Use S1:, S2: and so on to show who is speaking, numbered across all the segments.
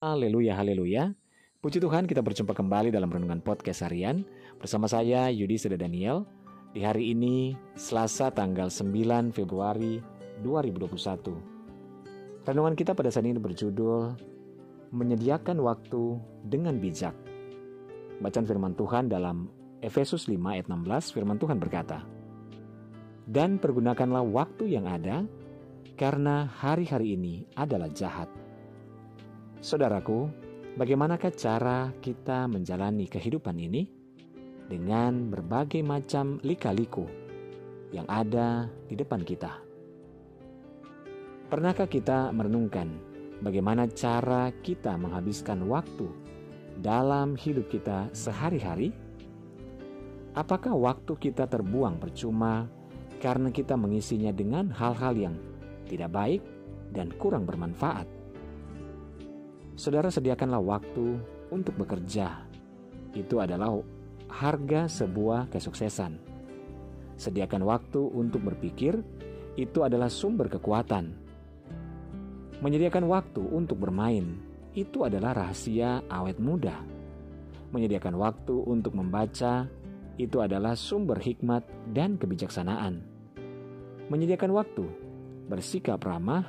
S1: Haleluya, haleluya. Puji Tuhan kita berjumpa kembali dalam Renungan Podcast Harian bersama saya Yudi Seda Daniel di hari ini Selasa tanggal 9 Februari 2021. Renungan kita pada saat ini berjudul Menyediakan Waktu dengan Bijak. Bacaan firman Tuhan dalam Efesus 5 ayat 16 firman Tuhan berkata, Dan pergunakanlah waktu yang ada karena hari-hari ini adalah jahat. Saudaraku, bagaimanakah cara kita menjalani kehidupan ini dengan berbagai macam lika-liku yang ada di depan kita? Pernahkah kita merenungkan bagaimana cara kita menghabiskan waktu dalam hidup kita sehari-hari? Apakah waktu kita terbuang percuma karena kita mengisinya dengan hal-hal yang tidak baik dan kurang bermanfaat? Saudara sediakanlah waktu untuk bekerja. Itu adalah harga sebuah kesuksesan. Sediakan waktu untuk berpikir, itu adalah sumber kekuatan. Menyediakan waktu untuk bermain, itu adalah rahasia awet muda. Menyediakan waktu untuk membaca, itu adalah sumber hikmat dan kebijaksanaan. Menyediakan waktu bersikap ramah,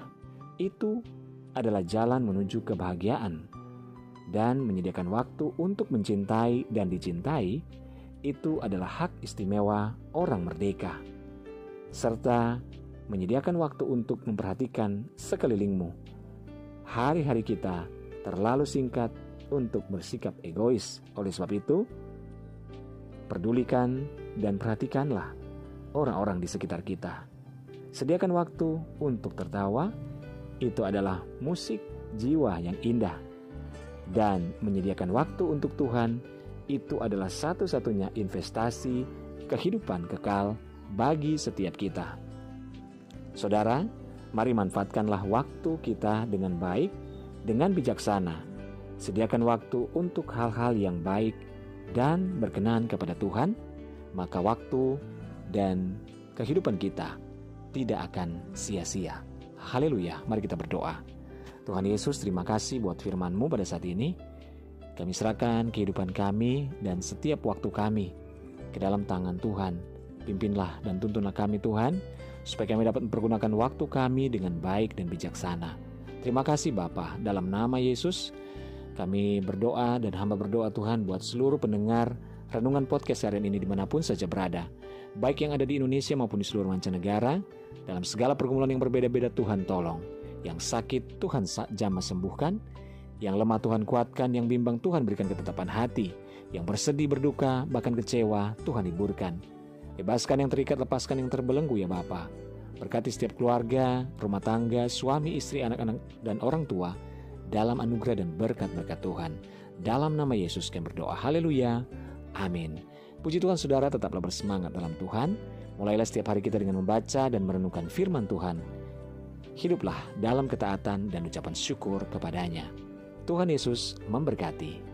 S1: itu adalah jalan menuju kebahagiaan, dan menyediakan waktu untuk mencintai dan dicintai itu adalah hak istimewa orang merdeka, serta menyediakan waktu untuk memperhatikan sekelilingmu. Hari-hari kita terlalu singkat untuk bersikap egois, oleh sebab itu, pedulikan dan perhatikanlah orang-orang di sekitar kita. Sediakan waktu untuk tertawa itu adalah musik jiwa yang indah. Dan menyediakan waktu untuk Tuhan itu adalah satu-satunya investasi kehidupan kekal bagi setiap kita. Saudara, mari manfaatkanlah waktu kita dengan baik, dengan bijaksana. Sediakan waktu untuk hal-hal yang baik dan berkenan kepada Tuhan, maka waktu dan kehidupan kita tidak akan sia-sia. Haleluya, mari kita berdoa. Tuhan Yesus, terima kasih buat firman-Mu pada saat ini. Kami serahkan kehidupan kami dan setiap waktu kami ke dalam tangan Tuhan. Pimpinlah dan tuntunlah kami Tuhan, supaya kami dapat mempergunakan waktu kami dengan baik dan bijaksana. Terima kasih Bapa, dalam nama Yesus kami berdoa dan hamba berdoa Tuhan buat seluruh pendengar renungan podcast harian ini di mana pun saja berada. Baik yang ada di Indonesia maupun di seluruh mancanegara, dalam segala pergumulan yang berbeda-beda Tuhan tolong. Yang sakit Tuhan jamah sembuhkan, yang lemah Tuhan kuatkan, yang bimbang Tuhan berikan ketetapan hati, yang bersedih berduka bahkan kecewa Tuhan hiburkan. Bebaskan yang terikat, lepaskan yang terbelenggu ya Bapa. Berkati setiap keluarga, rumah tangga, suami, istri, anak-anak, dan orang tua dalam anugerah dan berkat-berkat Tuhan. Dalam nama Yesus kami berdoa. Haleluya. Amin. Puji Tuhan saudara tetaplah bersemangat dalam Tuhan. Mulailah setiap hari kita dengan membaca dan merenungkan firman Tuhan. Hiduplah dalam ketaatan dan ucapan syukur kepadanya. Tuhan Yesus memberkati.